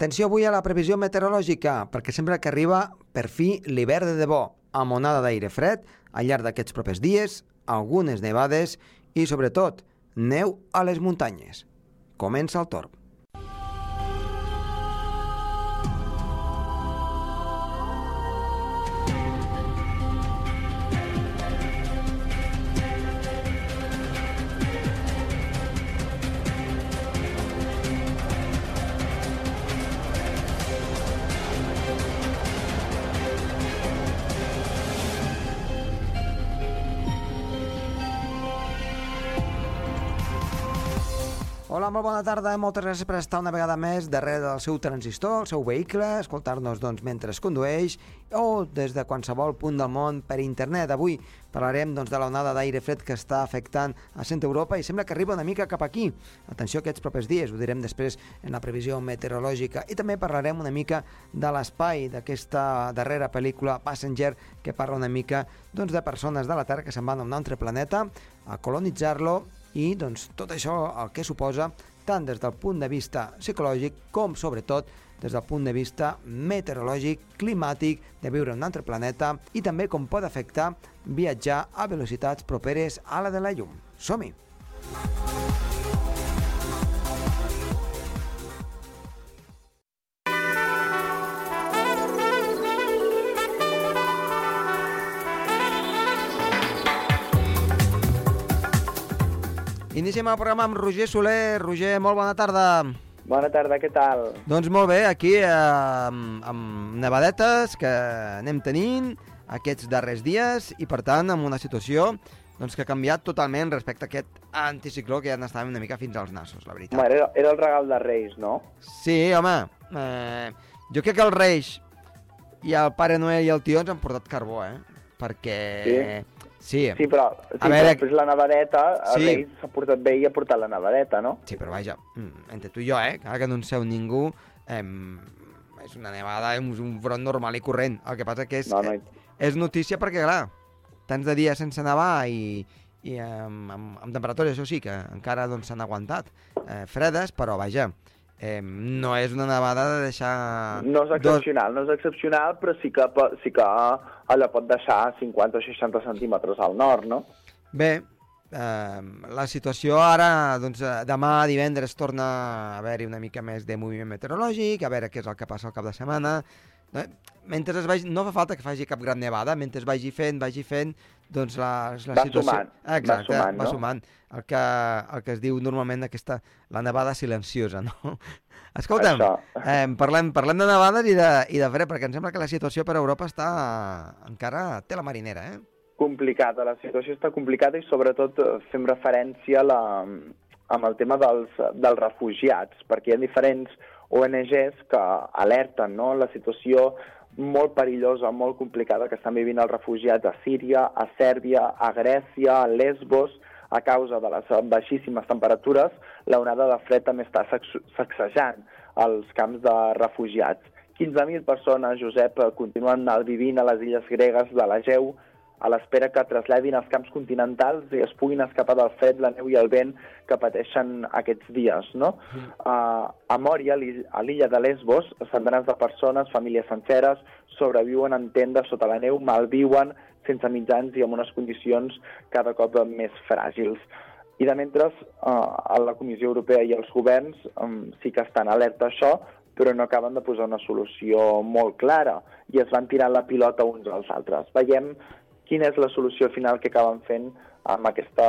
Atenció avui a la previsió meteorològica, perquè sembla que arriba per fi l'hivern de debò, amb onada d'aire fred al llarg d'aquests propers dies, algunes nevades i, sobretot, neu a les muntanyes. Comença el torn. Molt bona tarda. Moltes gràcies per estar una vegada més darrere del seu transistor, el seu vehicle, escoltar-nos doncs, mentre es condueix o des de qualsevol punt del món per internet. Avui parlarem doncs, de l'onada d'aire fred que està afectant a centre Europa i sembla que arriba una mica cap aquí. Atenció aquests propers dies, ho direm després en la previsió meteorològica. I també parlarem una mica de l'espai d'aquesta darrera pel·lícula Passenger que parla una mica doncs, de persones de la Terra que se'n van a un altre planeta a colonitzar-lo i doncs, tot això el que suposa tant des del punt de vista psicològic com sobretot des del punt de vista meteorològic, climàtic, de viure en un altre planeta i també com pot afectar viatjar a velocitats properes a la de la llum. Som-hi! Iniciem el programa amb Roger Soler. Roger, molt bona tarda. Bona tarda, què tal? Doncs molt bé, aquí eh, amb, amb nevadetes que anem tenint aquests darrers dies i per tant amb una situació doncs, que ha canviat totalment respecte a aquest anticicló que ja n'estàvem una mica fins als nassos, la veritat. Home, era, era el regal de Reis, no? Sí, home, eh, jo crec que el Reis i el Pare Noel i el tio ens han portat carbó, eh? Perquè... Sí? Sí, Sí, però, sí, A veure- després la nevadeta, Sí. Reis s'ha portat bé i ha portat la nevadeta, no? Sí, però vaja, mm, entre tu i jo, eh, que ara que no en seu ningú, eh, és una nevada, és un front normal i corrent. El que passa que és, No, no, és notícia perquè, clar, tants de dies sense nevar i, i amb, amb, amb temperatures, això sí, que encara doncs, s'han aguantat eh, fredes, però vaja, eh, no és una nevada de deixar... no és dos- excepcional, no és excepcional, però sí que, sí que allò pot deixar 50 o 60 centímetres al nord, no? Bé, eh, la situació ara, doncs, eh, demà divendres torna a haver-hi una mica més de moviment meteorològic, a veure què és el que passa al cap de setmana. Eh, Mentre es vagi, no fa falta que faci cap gran nevada, mentre es vagi fent, vagi fent, doncs la, la Va situació... sumant, va Exacte, sumant, va no? sumant. El que, el que es diu normalment aquesta, la nevada silenciosa, no? Escolta'm, Això. eh, parlem, parlem de nevades i de, i de fred, perquè em sembla que la situació per Europa està encara té la marinera, eh? complicada, la situació està complicada i sobretot eh, fem referència a la, amb el tema dels, dels refugiats, perquè hi ha diferents ONGs que alerten no? la situació molt perillosa, molt complicada que estan vivint els refugiats a Síria, a Sèrbia, a Grècia, a Lesbos, a causa de les baixíssimes temperatures, la onada de fred també està sac- sacsejant els camps de refugiats. 15.000 persones, Josep, continuen vivint a les illes gregues de l'Egeu a l'espera que traslladin als camps continentals i es puguin escapar del fred, la neu i el vent que pateixen aquests dies. No? Uh, a Mòria, a l'i- a l'illa de Lesbos, centenars de persones, famílies senceres, sobreviuen en tendes sota la neu, malviuen sense mitjans i amb unes condicions cada cop més fràgils. I de mentre, uh, la Comissió Europea i els governs um, sí que estan alerta a això, però no acaben de posar una solució molt clara i es van tirant la pilota uns als altres. Veiem quina és la solució final que acaben fent amb aquesta,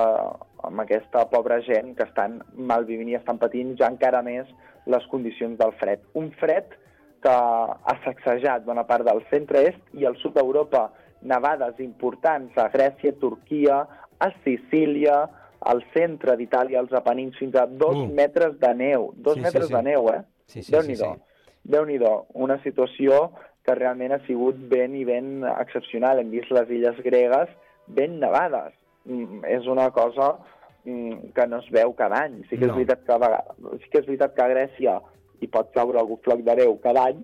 amb aquesta pobra gent que estan malvivint i estan patint ja encara més les condicions del fred. Un fred que ha sacsejat bona part del centre-est i al sud d'Europa nevades importants a Grècia, Turquia, a Sicília, al centre d'Itàlia, als Apenins, fins a dos Uh. metres de neu. Dos Sí, sí, metres sí. de neu, eh? Sí, sí, Déu-n'hi-do. sí, sí. Déu-n'hi-do. Una situació que realment ha sigut ben i ben excepcional. Hem vist les illes gregues ben nevades. Mm, és una cosa mm, que no es veu cada any. Sí que, No. és veritat que, a vegades, sí que és veritat que a Grècia hi pot caure algun floc de neu cada any,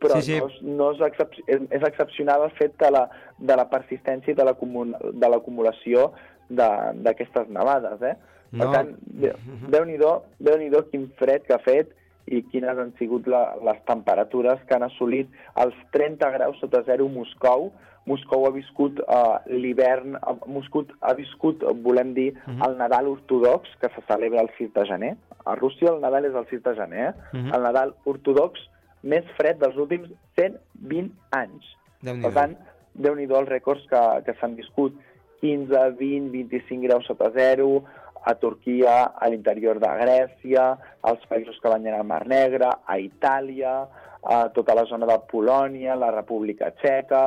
però Sí, sí. no, és, no és, excep és, és excepcional el fet de la, de la persistència i de l'acumu- de l'acumulació de- d'aquestes nevades, eh? Per No. tant, de- Déu-n'hi-do, déu déu quin fred que ha fet i quines han sigut la, les temperatures que han assolit els 30 graus sota zero Moscou. Moscou ha viscut uh, l'hivern, Moscou ha viscut, volem dir, uh -huh. el Nadal ortodox, que se celebra el 6 de gener. A Rússia el Nadal és el 6 de gener, eh? Uh -huh. el Nadal ortodox més fred dels últims 120 anys. Per tant, déu nhi els rècords que, que s'han viscut. 15, 20, 25 graus sota zero, a Turquia, a l'interior de Grècia, als països que banyen el Mar Negre, a Itàlia, a tota la zona de Polònia, la República Txeca,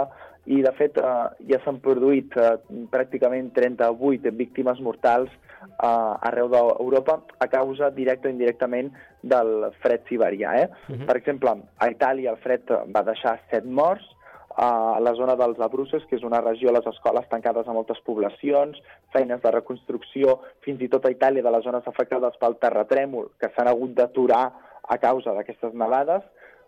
i de fet eh, ja s'han produït eh, pràcticament 38 víctimes mortals eh, arreu d'Europa a causa directa o indirectament del fred siberià. Eh? Uh -huh. Per exemple, a Itàlia el fred va deixar 7 morts, a la zona dels Abrusses, que és una regió, les escoles tancades a moltes poblacions, feines de reconstrucció, fins i tot a Itàlia, de les zones afectades pel terratrèmol, que s'han hagut d'aturar a causa d'aquestes nevades,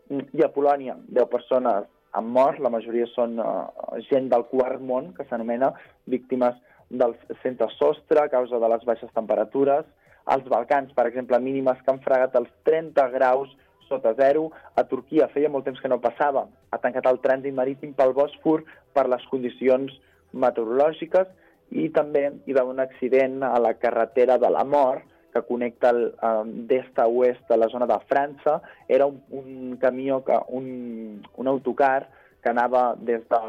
i a Polònia, 10 persones han mort, la majoria són uh, gent del quart món, que s'anomena víctimes del centre sostre a causa de les baixes temperatures. Als Balcans, per exemple, mínimes que han fregat els 30 graus sota zero. A Turquia feia molt temps que no passava. Ha tancat el trànsit marítim pel Bòsfor per les condicions meteorològiques i també hi va un accident a la carretera de la mort que connecta um, d'est a oest de la zona de França. Era un, un camió, que, un, un autocar que anava des de,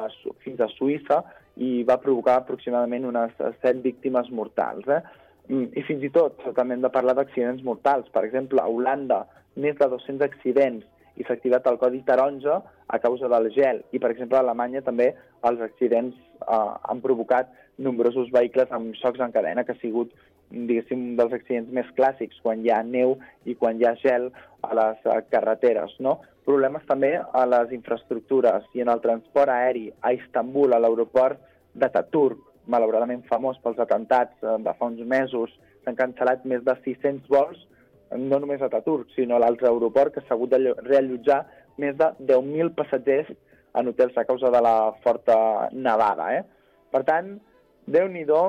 fins a Suïssa i va provocar aproximadament unes set víctimes mortals. Eh? Mm, I fins i tot també hem de parlar d'accidents mortals. Per exemple, a Holanda més de 200 accidents i s'ha activat el codi taronja a causa del gel. I, per exemple, a Alemanya també els accidents eh, han provocat nombrosos vehicles amb xocs en cadena, que ha sigut, diguéssim, un dels accidents més clàssics, quan hi ha neu i quan hi ha gel a les eh, carreteres, no? Problemes també a les infraestructures i en el transport aeri a Istanbul, a l'aeroport d'Ataturk, malauradament famós pels atentats eh, de fa uns mesos, s'han cancel·lat més de 600 vols no només a Taturk, sinó a l'altre aeroport, que s'ha hagut de reallotjar més de 10.000 passatgers en hotels a causa de la forta nevada. Eh? Per tant, déu-n'hi-do,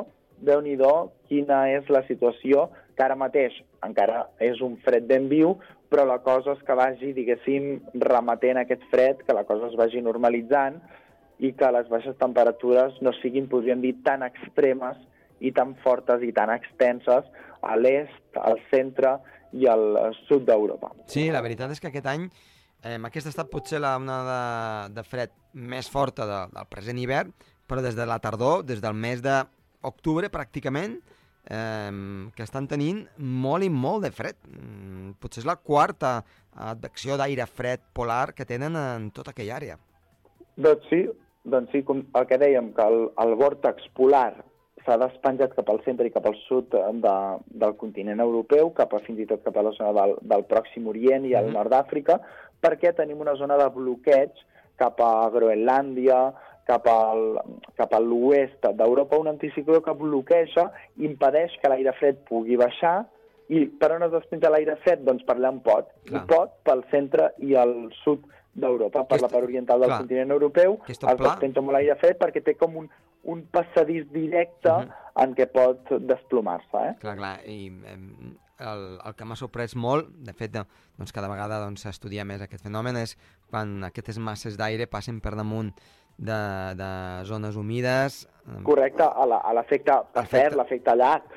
déu nhi déu quina és la situació, que ara mateix encara és un fred ben viu, però la cosa és que vagi, diguéssim, remetent aquest fred, que la cosa es vagi normalitzant i que les baixes temperatures no siguin, podríem dir, tan extremes i tan fortes i tan extenses a l'est, al centre i al sud d'Europa. Sí, la veritat és que aquest any eh, aquest ha estat potser la onada de, de fred més forta de, del present hivern, però des de la tardor, des del mes d'octubre pràcticament, eh, que estan tenint molt i molt de fred. Mm, potser és la quarta advecció d'aire fred polar que tenen en tota aquella àrea. Doncs sí, doncs sí, com el que dèiem, que el, el vòrtex polar s'ha despenjat cap al centre i cap al sud de, del continent europeu, cap a fins i tot cap a la zona del, del Pròxim Orient i al mm -hmm. nord d'Àfrica, perquè tenim una zona de bloqueig cap a Groenlàndia, cap, al, cap a l'oest d'Europa, un anticicló que bloqueja, impedeix que l'aire fred pugui baixar, i per on es despenja l'aire fred? Doncs per allà on pot. Clar. I pot pel centre i al sud d'Europa, per la part oriental del clar. continent europeu, es despenja molt l'aire fred perquè té com un, un passadís directe uh mhm. -huh. en què pot desplomar-se. Eh? Clar, clar, i el, el que m'ha sorprès molt, de fet, doncs cada vegada s'estudia doncs, més aquest fenomen, és quan aquestes masses d'aire passen per damunt de, de zones humides. Correcte, a l'efecte fer, l'efecte llac.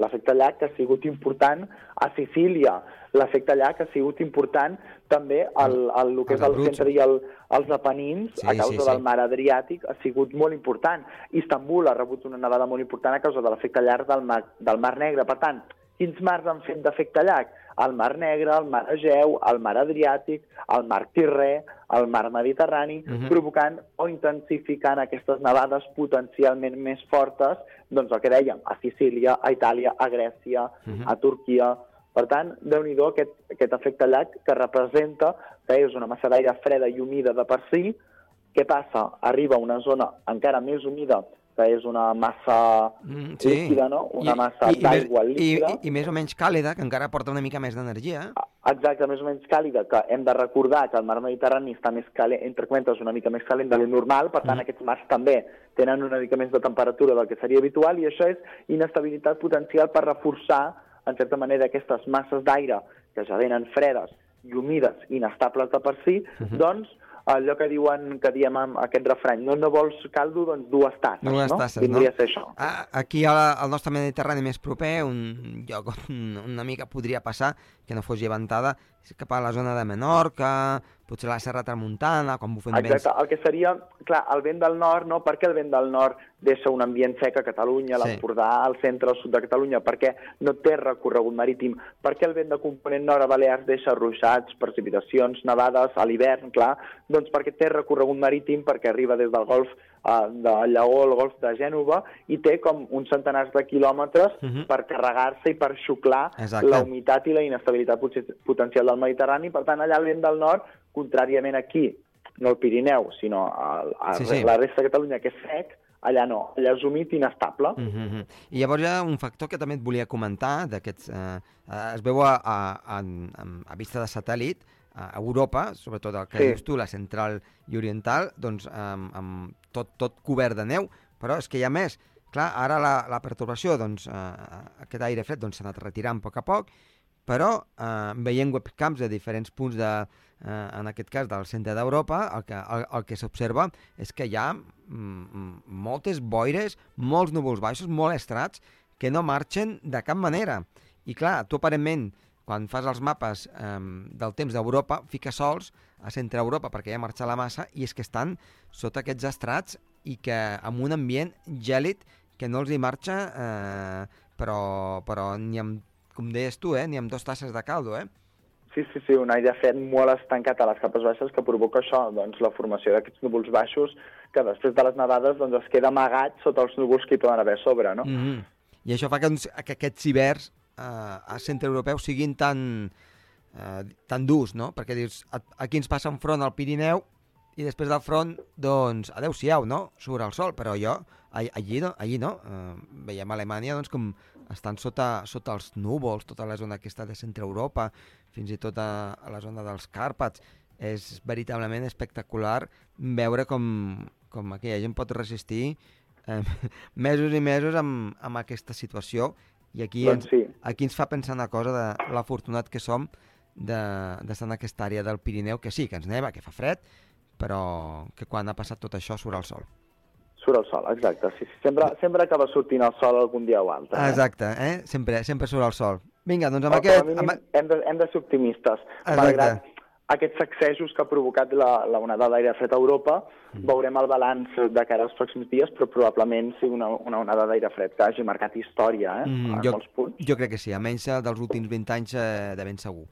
L'efecte llac que ha sigut important a Sicília, l'efecte llac ha sigut important també al, al, el que és el centre i el, els Apenins, sí, a causa sí, sí. del mar Adriàtic, ha sigut molt important. Istanbul ha rebut una nevada molt important a causa de l'efecte llac del mar, del mar Negre. Per tant, quins mars han fet d'efecte llac? El mar Negre, el mar Egeu, el mar Adriàtic, el mar Tirrè, el mar Mediterrani, uh mhm. -huh. provocant o intensificant aquestes nevades potencialment més fortes, doncs el que dèiem, a Sicília, a Itàlia, a Grècia, uh mhm. -huh. a Turquia, per tant, déu nhi aquest, aquest efecte llac que representa que és una massa d'aire freda i humida de per si. Què passa? Arriba a una zona encara més humida que és una massa mm, sí. líquida, no? Una I, massa d'aigua líquida. I, I, I més o menys càlida, que encara porta una mica més d'energia. Exacte, més o menys càlida, que hem de recordar que el mar Mediterrani està més calent, entre comentes, una mica més calent de lo normal, per tant, mm. aquests mars també tenen una mica més de temperatura del que seria habitual, i això és inestabilitat potencial per reforçar en certa manera, aquestes masses d'aire que ja venen fredes i humides, inestables de per si, uh -huh. doncs allò que diuen que diem amb aquest refrany, no, no vols caldo, doncs dues tasses, dues no? tasses, Vindria no? a ser això. Ah, Aquí al, al nostre Mediterrani més proper, un lloc on una mica podria passar, que no fos llevantada, cap a la zona de Menorca, potser la Serra Tramuntana, quan bufen vents... Exacte, el que seria, clar, el vent del nord, no? Per què el vent del nord deixa un ambient sec a Catalunya, Sí. l'Empordà, al centre, al sud de Catalunya? Perquè no té recorregut marítim. Per què el vent de component nord a Balears deixa ruixats, precipitacions, nevades a l'hivern, clar? Doncs perquè té recorregut marítim, perquè arriba des del golf eh, de Lleó al golf de Gènova i té com uns centenars de quilòmetres Mhm. per carregar-se i per xuclar Exacte. la humitat i la inestabilitat pot- potencial del Mediterrani. Per tant, allà el vent del nord, contràriament aquí, no el Pirineu, sinó a, a Sí, sí, la resta de Catalunya, que és sec, allà no, allà és humit i inestable. Mm -hmm. I llavors hi ha un factor que també et volia comentar, d'aquests... Eh, eh, es veu a, a, a, a vista de satèl·lit, a Europa, sobretot el que Sí. dius tu, la central i oriental, doncs amb, amb tot, tot cobert de neu, però és que hi ha més. Clar, ara la, la pertorbació, doncs, eh, aquest aire fred doncs, s'ha anat retirant a poc a poc, però eh, veient webcams de diferents punts, de, eh, en aquest cas del centre d'Europa, el que, el, el que s'observa és que hi ha mm, mm, moltes boires, molts núvols baixos, molt estrats, que no marxen de cap manera. I clar, tu aparentment, quan fas els mapes eh, del temps d'Europa, fiques sols a centre Europa perquè ja marxa la massa i és que estan sota aquests estrats i que amb un ambient gèlid que no els hi marxa, eh, però, però ni amb, com deies tu, eh, ni amb dos tasses de caldo, eh? Sí, sí, sí, un aire fred molt estancat a les capes baixes que provoca això, doncs la formació d'aquests núvols baixos que després de les nevades doncs, es queda amagat sota els núvols que hi poden haver a sobre, no? Mm -hmm. I això fa que, doncs, que aquests hiverns eh, a centre europeu siguin tan, eh, tan durs, no? Perquè dius, aquí ens passa un front al Pirineu i després del front, doncs, adeu-siau, no? Surt el sol, però jo, all- allí no, allí no. Eh, veiem a Alemanya, doncs, com estan sota, sota els núvols, tota la zona aquesta de centre Europa, fins i tot a, a la zona dels Càrpats. És veritablement espectacular veure com, com aquella gent pot resistir eh, mesos i mesos amb, amb aquesta situació i aquí, Doncs ens, sí. aquí ens fa pensar una cosa de l'afortunat que som de- d'estar en aquesta àrea del Pirineu, que sí, que ens neva, que fa fred, però que quan ha passat tot això surt el sol. Surt el sol, exacte. Sí, sí. Sempre, sempre acaba sortint el sol algun dia o altre. eh? Exacte, eh? Sempre, sempre surt el sol. Vinga, doncs amb a aquest... Amb... hem, de, hem de ser optimistes. Exacte. Malgrat aquests sacsejos que ha provocat la, la onada d'aire fred a Europa, Mm. veurem el balanç de cara als pròxims dies, però probablement sigui una, una onada d'aire fred que hagi marcat història eh? Mm, en jo, molts punts. jo crec que sí, almenys eh, dels últims 20 anys eh, de ben segur.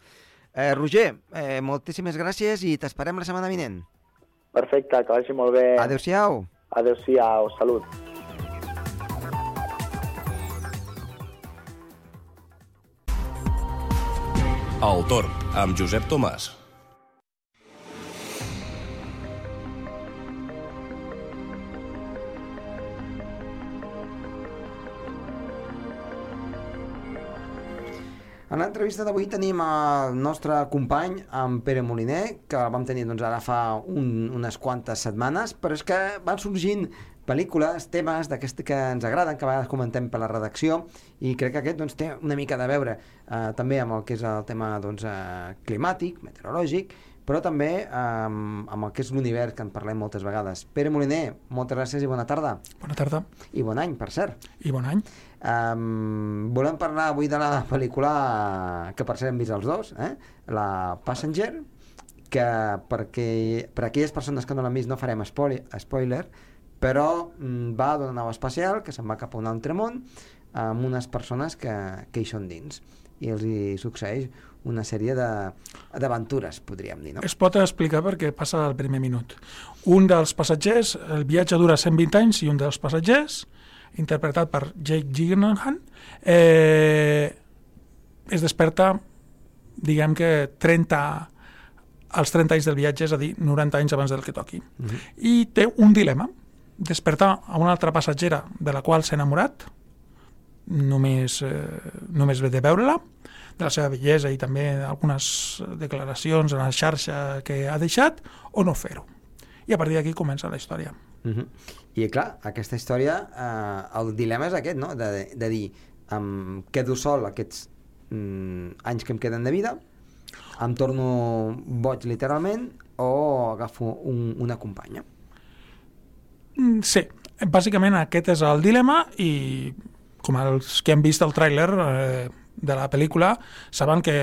Eh, Roger, eh, moltíssimes gràcies i t'esperem la setmana vinent. Perfecte, que vagi molt bé. Adéu-siau. Adéu-siau, salut. El Torn, amb Josep Tomàs. En l'entrevista d'avui tenim el nostre company, en Pere Moliner, que vam tenir doncs, ara fa un, unes quantes setmanes, però és que van sorgint pel·lícules, temes d'aquests que ens agraden, que a vegades comentem per la redacció, i crec que aquest doncs, té una mica de veure eh, també amb el que és el tema doncs, eh, climàtic, meteorològic, però també amb, amb el que és l'univers, que en parlem moltes vegades. Pere Moliner, moltes gràcies i bona tarda. Bona tarda I bon any, per cert. i bon any. Um, volem parlar avui de la pel·lícula que per cert hem vist els dos, eh? la Passenger, que perquè, per aquelles persones que no l'han vist no farem spoiler, spoiler però mm, va d'una nau espacial que se'n va cap a un altre món amb unes persones que, que hi són dins i els hi succeeix una sèrie d'aventures, podríem dir, no? Es pot explicar perquè passa al primer minut. Un dels passatgers, el viatge dura 120 anys i un dels passatgers, interpretat per Jake Gyllenhaal, eh, es desperta, diguem que 30 als 30 anys del viatge, és a dir, 90 anys abans del que toqui. Uh -huh. I té un dilema, despertar a una altra passatgera de la qual s'ha enamorat, només, eh, només ve de veure-la, de la seva bellesa i també algunes declaracions en la xarxa que ha deixat, o no fer-ho. I a partir d'aquí comença la història. Uh -huh. I clar, aquesta història, eh, el dilema és aquest, no? De, de dir, em quedo sol aquests mm, anys que em queden de vida Em torno boig literalment o agafo un, una companya? Mm, Sí, bàsicament aquest és el dilema i com els que han vist el tràiler eh, de la pel·lícula saben que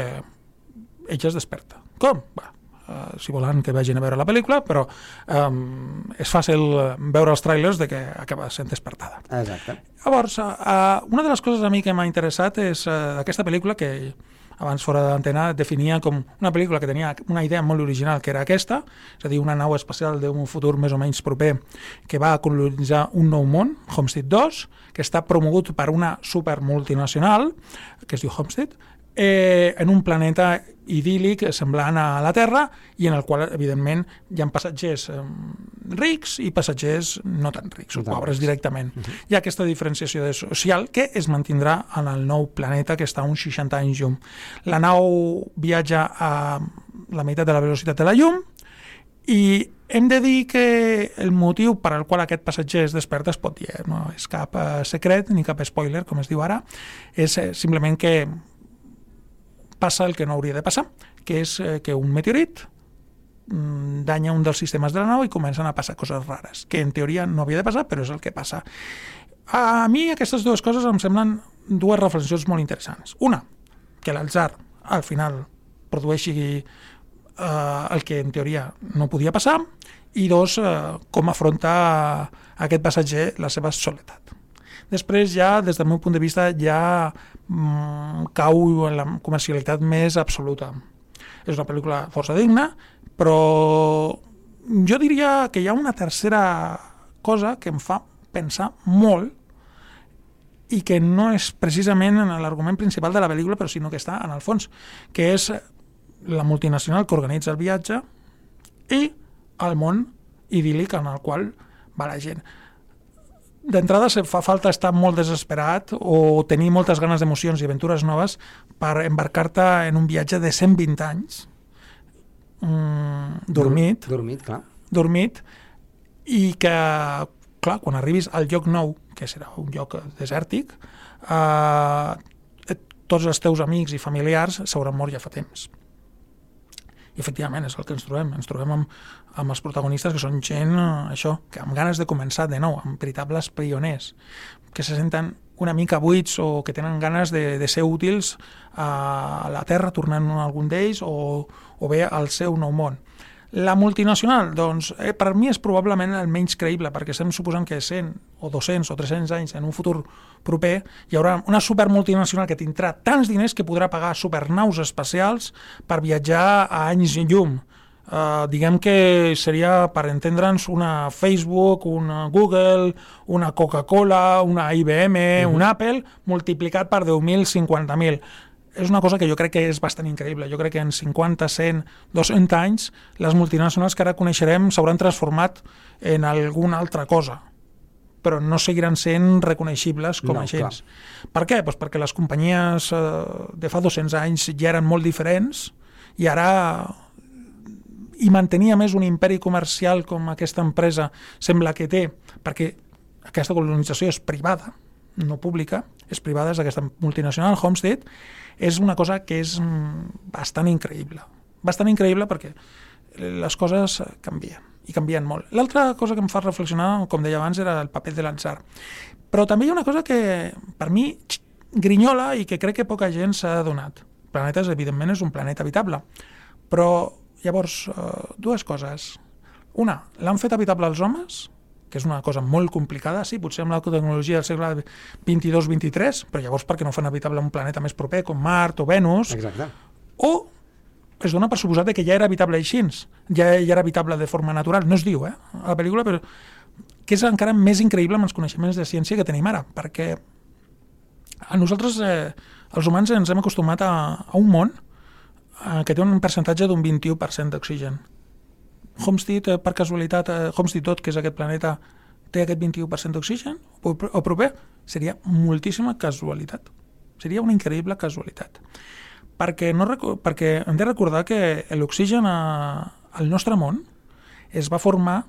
ella es desperta. Com? Bé, eh, si volen que vagin a veure la pel·lícula, però eh, és fàcil veure els tràilers de que acaba sent despertada. Exacte. Llavors, uh, una de les coses a mi que m'ha interessat és uh, aquesta pel·lícula que abans fora d'antena definia com una pel·lícula que tenia una idea molt original, que era aquesta, és a dir, una nau espacial d'un futur més o menys proper que va colonitzar un nou món, Homestead 2, que està promogut per una super multinacional, que es diu Homestead, eh, en un planeta idíl·lic semblant a la Terra i en el qual, evidentment, hi ha passatgers eh, rics i passatgers no tan rics, o pobres directament. Uh -huh. Hi ha aquesta diferenciació de social que es mantindrà en el nou planeta que està a uns 60 anys llum. La nau viatja a la meitat de la velocitat de la llum i hem de dir que el motiu per al qual aquest passatger es desperta es pot dir, eh? no és cap eh, secret ni cap spoiler, com es diu ara, és eh, simplement que passa el que no hauria de passar, que és eh, que un meteorit mm, danya un dels sistemes de la nau i comencen a passar coses rares, que en teoria no havia de passar, però és el que passa. A mi aquestes dues coses em semblen dues reflexions molt interessants. Una, que l'atzar al final produeixi eh, el que en teoria no podia passar, i dos, eh, com afronta aquest passatger la seva soledat. Després ja, des del meu punt de vista, ja mm, cau en la comercialitat més absoluta. És una pel·lícula força digna, però jo diria que hi ha una tercera cosa que em fa pensar molt i que no és precisament en l'argument principal de la pel·lícula, però sinó que està en el fons, que és la multinacional que organitza el viatge i el món idíl·lic en el qual va la gent d'entrada se fa falta estar molt desesperat o tenir moltes ganes d'emocions i aventures noves per embarcar-te en un viatge de 120 anys mm, dormit, Dur- Dormit, clar. dormit i que, clar, quan arribis al lloc nou, que serà un lloc desèrtic, eh, tots els teus amics i familiars s'hauran mort ja fa temps. I efectivament és el que ens trobem. Ens trobem amb, amb els protagonistes que són gent, eh, això, que amb ganes de començar de nou, amb veritables pioners, que se senten una mica buits o que tenen ganes de, de ser útils a la Terra, tornant a algun d'ells, o, o bé al seu nou món. La multinacional, doncs, eh, per mi és probablement el menys creïble, perquè estem suposant que 100 o 200 o 300 anys en un futur proper hi haurà una supermultinacional que tindrà tants diners que podrà pagar supernaus espacials per viatjar a anys llum. Uh, diguem que seria, per entendre'ns, una Facebook, una Google, una Coca-Cola, una IBM, uh -huh. un Apple, multiplicat per 10.000, 50.000 és una cosa que jo crec que és bastant increïble. Jo crec que en 50, 100, 200 anys les multinacionals que ara coneixerem s'hauran transformat en alguna altra cosa però no seguiran sent reconeixibles com No, a agents. Per què? Pues perquè les companyies eh, de fa 200 anys ja eren molt diferents i ara i mantenia més un imperi comercial com aquesta empresa sembla que té, perquè aquesta colonització és privada, no pública, és privada, és d'aquesta multinacional, Homestead, és una cosa que és mm, bastant increïble. Bastant increïble perquè les coses canvien, i canvien molt. L'altra cosa que em fa reflexionar, com deia abans, era el paper de l'atzar. Però també hi ha una cosa que, per mi, grinyola i que crec que poca gent s'ha adonat. Planetes, evidentment, és un planeta habitable. Però, llavors, eh, dues coses. Una, l'han fet habitable els homes, que és una cosa molt complicada, sí, potser amb la tecnologia del segle 22-23, però llavors perquè no fan habitable un planeta més proper com Mart o Venus, Exacte. o es dona per suposat que ja era habitable així, ja, ja era habitable de forma natural, no es diu, eh, a la pel·lícula, però que és encara més increïble amb els coneixements de ciència que tenim ara, perquè a nosaltres, eh, els humans, ens hem acostumat a, a un món eh, que té un percentatge d'un 21% d'oxigen. Homestead, eh, per casualitat, eh, Homestead tot, que és aquest planeta, té aquest 21% d'oxigen, o, o proper, seria moltíssima casualitat. Seria una increïble casualitat. Perquè, no, perquè hem de recordar que l'oxigen al nostre món es va formar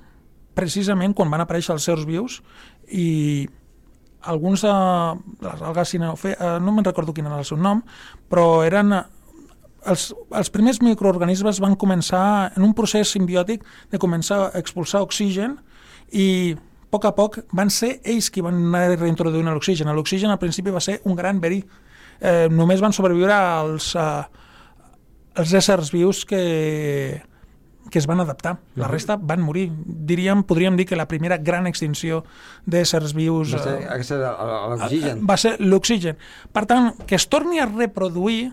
precisament quan van aparèixer els seus vius i alguns de les algues no me'n recordo quin era el seu nom, però eren els, els primers microorganismes van començar en un procés simbiòtic de començar a expulsar oxigen i a poc a poc van ser ells qui van anar reintroduint l'oxigen. L'oxigen al principi va ser un gran verí. Eh, només van sobreviure els, eh, els éssers vius que, que es van adaptar. La resta van morir. Diríem, podríem dir que la primera gran extinció d'éssers vius Va ser, eh, l'oxigen. va ser l'oxigen. Per tant, que es torni a reproduir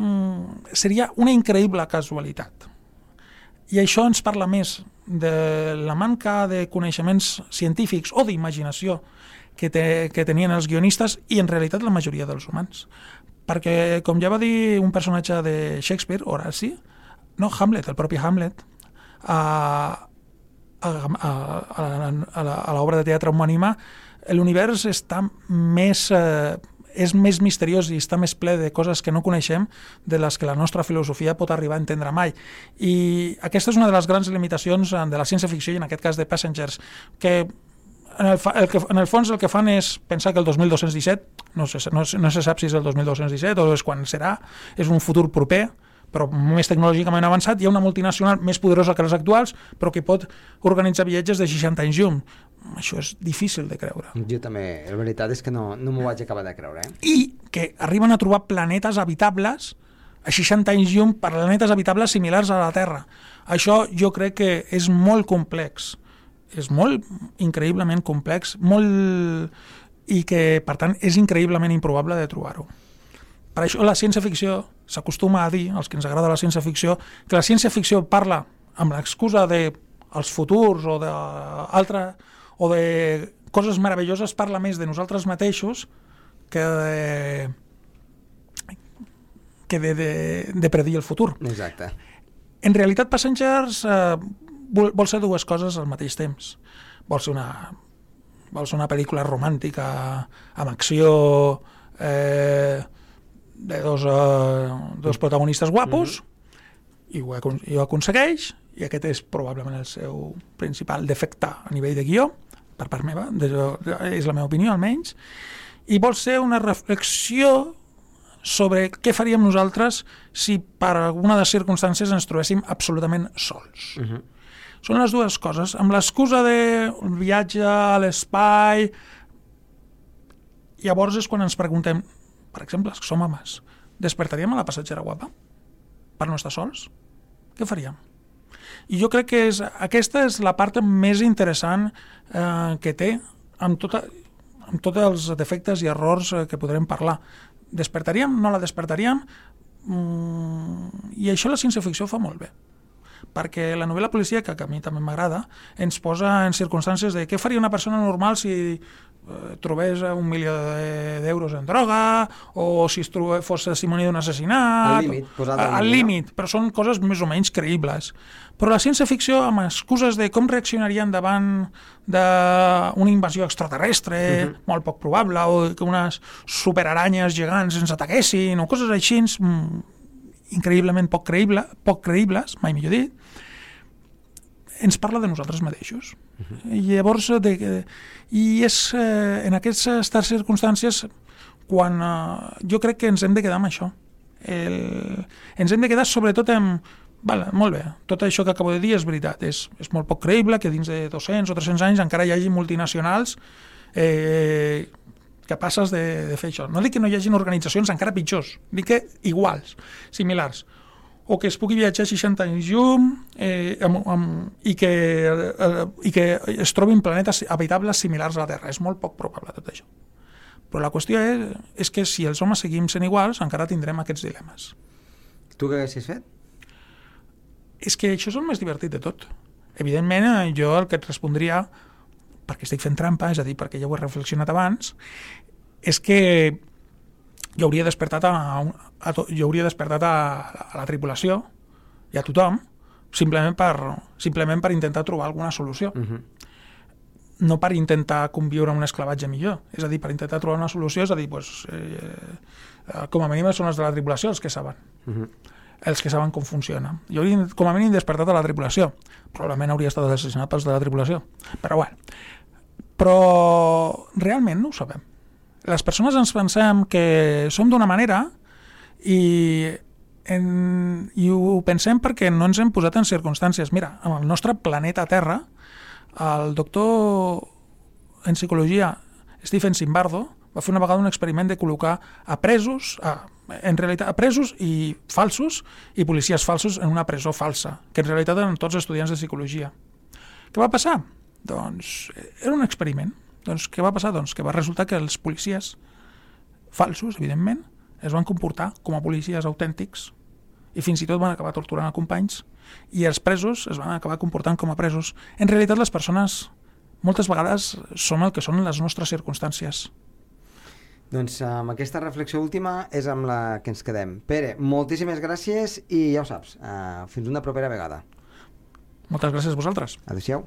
mm, seria una increïble casualitat. I això ens parla més de la manca de coneixements científics o d'imaginació que, te, que tenien els guionistes i en realitat la majoria dels humans. Perquè, com ja va dir un personatge de Shakespeare, Horaci, no, Hamlet, el propi Hamlet, a, a, a, a, a, l'obra de teatre homònima, l'univers està més... Eh, és més misteriós i està més ple de coses que no coneixem de les que la nostra filosofia pot arribar a entendre mai. I aquesta és una de les grans limitacions eh, de la ciència-ficció i en aquest cas de Passengers, que en el, el que, en el fons el que fan és pensar que el 2217, no se, no, no se sap si és el 2217 o és quan serà, és un futur proper, però més tecnològicament avançat, hi ha una multinacional més poderosa que les actuals, però que pot organitzar viatges de 60 anys llum. Això és difícil de creure. Jo també, la veritat és que no, no m'ho vaig acabar de creure. Eh? I que arriben a trobar planetes habitables a 60 anys llum, planetes habitables similars a la Terra. Això jo crec que és molt complex. És molt increïblement complex, molt... i que, per tant, és increïblement improbable de trobar-ho. Per això la ciència-ficció s'acostuma a dir, als que ens agrada la ciència-ficció, que la ciència-ficció parla amb l'excusa de els futurs o d'altre o de coses meravelloses parla més de nosaltres mateixos que de, que de, de, de predir el futur. Exacte. En realitat, Passengers eh, vol, vol ser dues coses al mateix temps. Vol ser una, vol ser una pel·lícula romàntica amb acció eh, de dos, eh, dos protagonistes guapos i, ho, acon- i ho aconsegueix i aquest és probablement el seu principal defecte a nivell de guió per part meva, de, de, és la meva opinió almenys i vol ser una reflexió sobre què faríem nosaltres si per alguna de les circumstàncies ens trobéssim absolutament sols. Uh -huh. Són les dues coses. Amb l'excusa de viatge a l'espai, llavors és quan ens preguntem, per exemple, els que som homes, despertaríem a la passatgera guapa per no estar sols? Què faríem? I jo crec que és, aquesta és la part més interessant eh, que té amb, tota, amb tots els defectes i errors eh, que podrem parlar. Despertaríem? No la despertaríem? Mm, I això la ciència-ficció fa molt bé perquè la novel·la policíaca, que a mi també m'agrada, ens posa en circumstàncies de què faria una persona normal si eh, trobés un milió de- d'euros en droga o si es trobe, fos testimoni d'un assassinat. Al límit, al però són coses més o menys creïbles. Però la ciència-ficció amb excuses de com reaccionarien davant d'una invasió extraterrestre Mhm. molt poc probable o que unes superaranyes gegants ens ataquessin o coses així mm, increïblement poc, creïble, poc creïbles, mai millor dit, ens parla de nosaltres mateixos. Uh -huh. I llavors, de, de, i és eh, en aquestes circumstàncies quan eh, jo crec que ens hem de quedar amb això. El, ens hem de quedar sobretot amb Vale, molt bé, tot això que acabo de dir és veritat, és, és molt poc creïble que dins de 200 o 300 anys encara hi hagi multinacionals eh, capaces de, de fer això. No dic que no hi hagin organitzacions encara pitjors, dic que iguals, similars o que es pugui viatjar 60 anys llum eh, amb, amb, i, que, eh, i que es trobin planetes habitables similars a la Terra. És molt poc probable tot això. Però la qüestió és, és que si els homes seguim sent iguals, encara tindrem aquests dilemes. Tu què haguessis fet? És que això és el més divertit de tot. Evidentment, eh, jo el que et respondria, perquè estic fent trampa, és a dir, perquè ja ho he reflexionat abans, és que jo hauria despertat a, un- a to, jo hauria despertat a, a la tripulació i a tothom simplement per, simplement per intentar trobar alguna solució. Uh -huh. No per intentar conviure amb un esclavatge millor. És a dir, per intentar trobar una solució, és a dir, pues, eh, eh, com a mínim són els de la tripulació els que saben Uh -huh. els que saben com funciona. Jo hauria, com a mínim, despertat a la tripulació. Probablement hauria estat assassinat pels de la tripulació. Però bueno. Però realment no ho sabem. Les persones ens pensem que som d'una manera i en, i ho pensem perquè no ens hem posat en circumstàncies. Mira, amb el nostre planeta Terra, el doctor en psicologia Stephen Simbardo va fer una vegada un experiment de col·locar a presos, a, en realitat a presos i falsos i policies falsos en una presó falsa, que en realitat eren tots estudiants de psicologia. Què va passar? Doncs era un experiment. Doncs què va passar? Doncs que va resultar que els policies falsos, evidentment, es van comportar com a policies autèntics i fins i tot van acabar torturant a companys i els presos es van acabar comportant com a presos. En realitat, les persones moltes vegades som el que són les nostres circumstàncies. Doncs amb aquesta reflexió última és amb la que ens quedem. Pere, moltíssimes gràcies i ja ho saps, uh, fins una propera vegada. Moltes gràcies a vosaltres. Adéu-siau.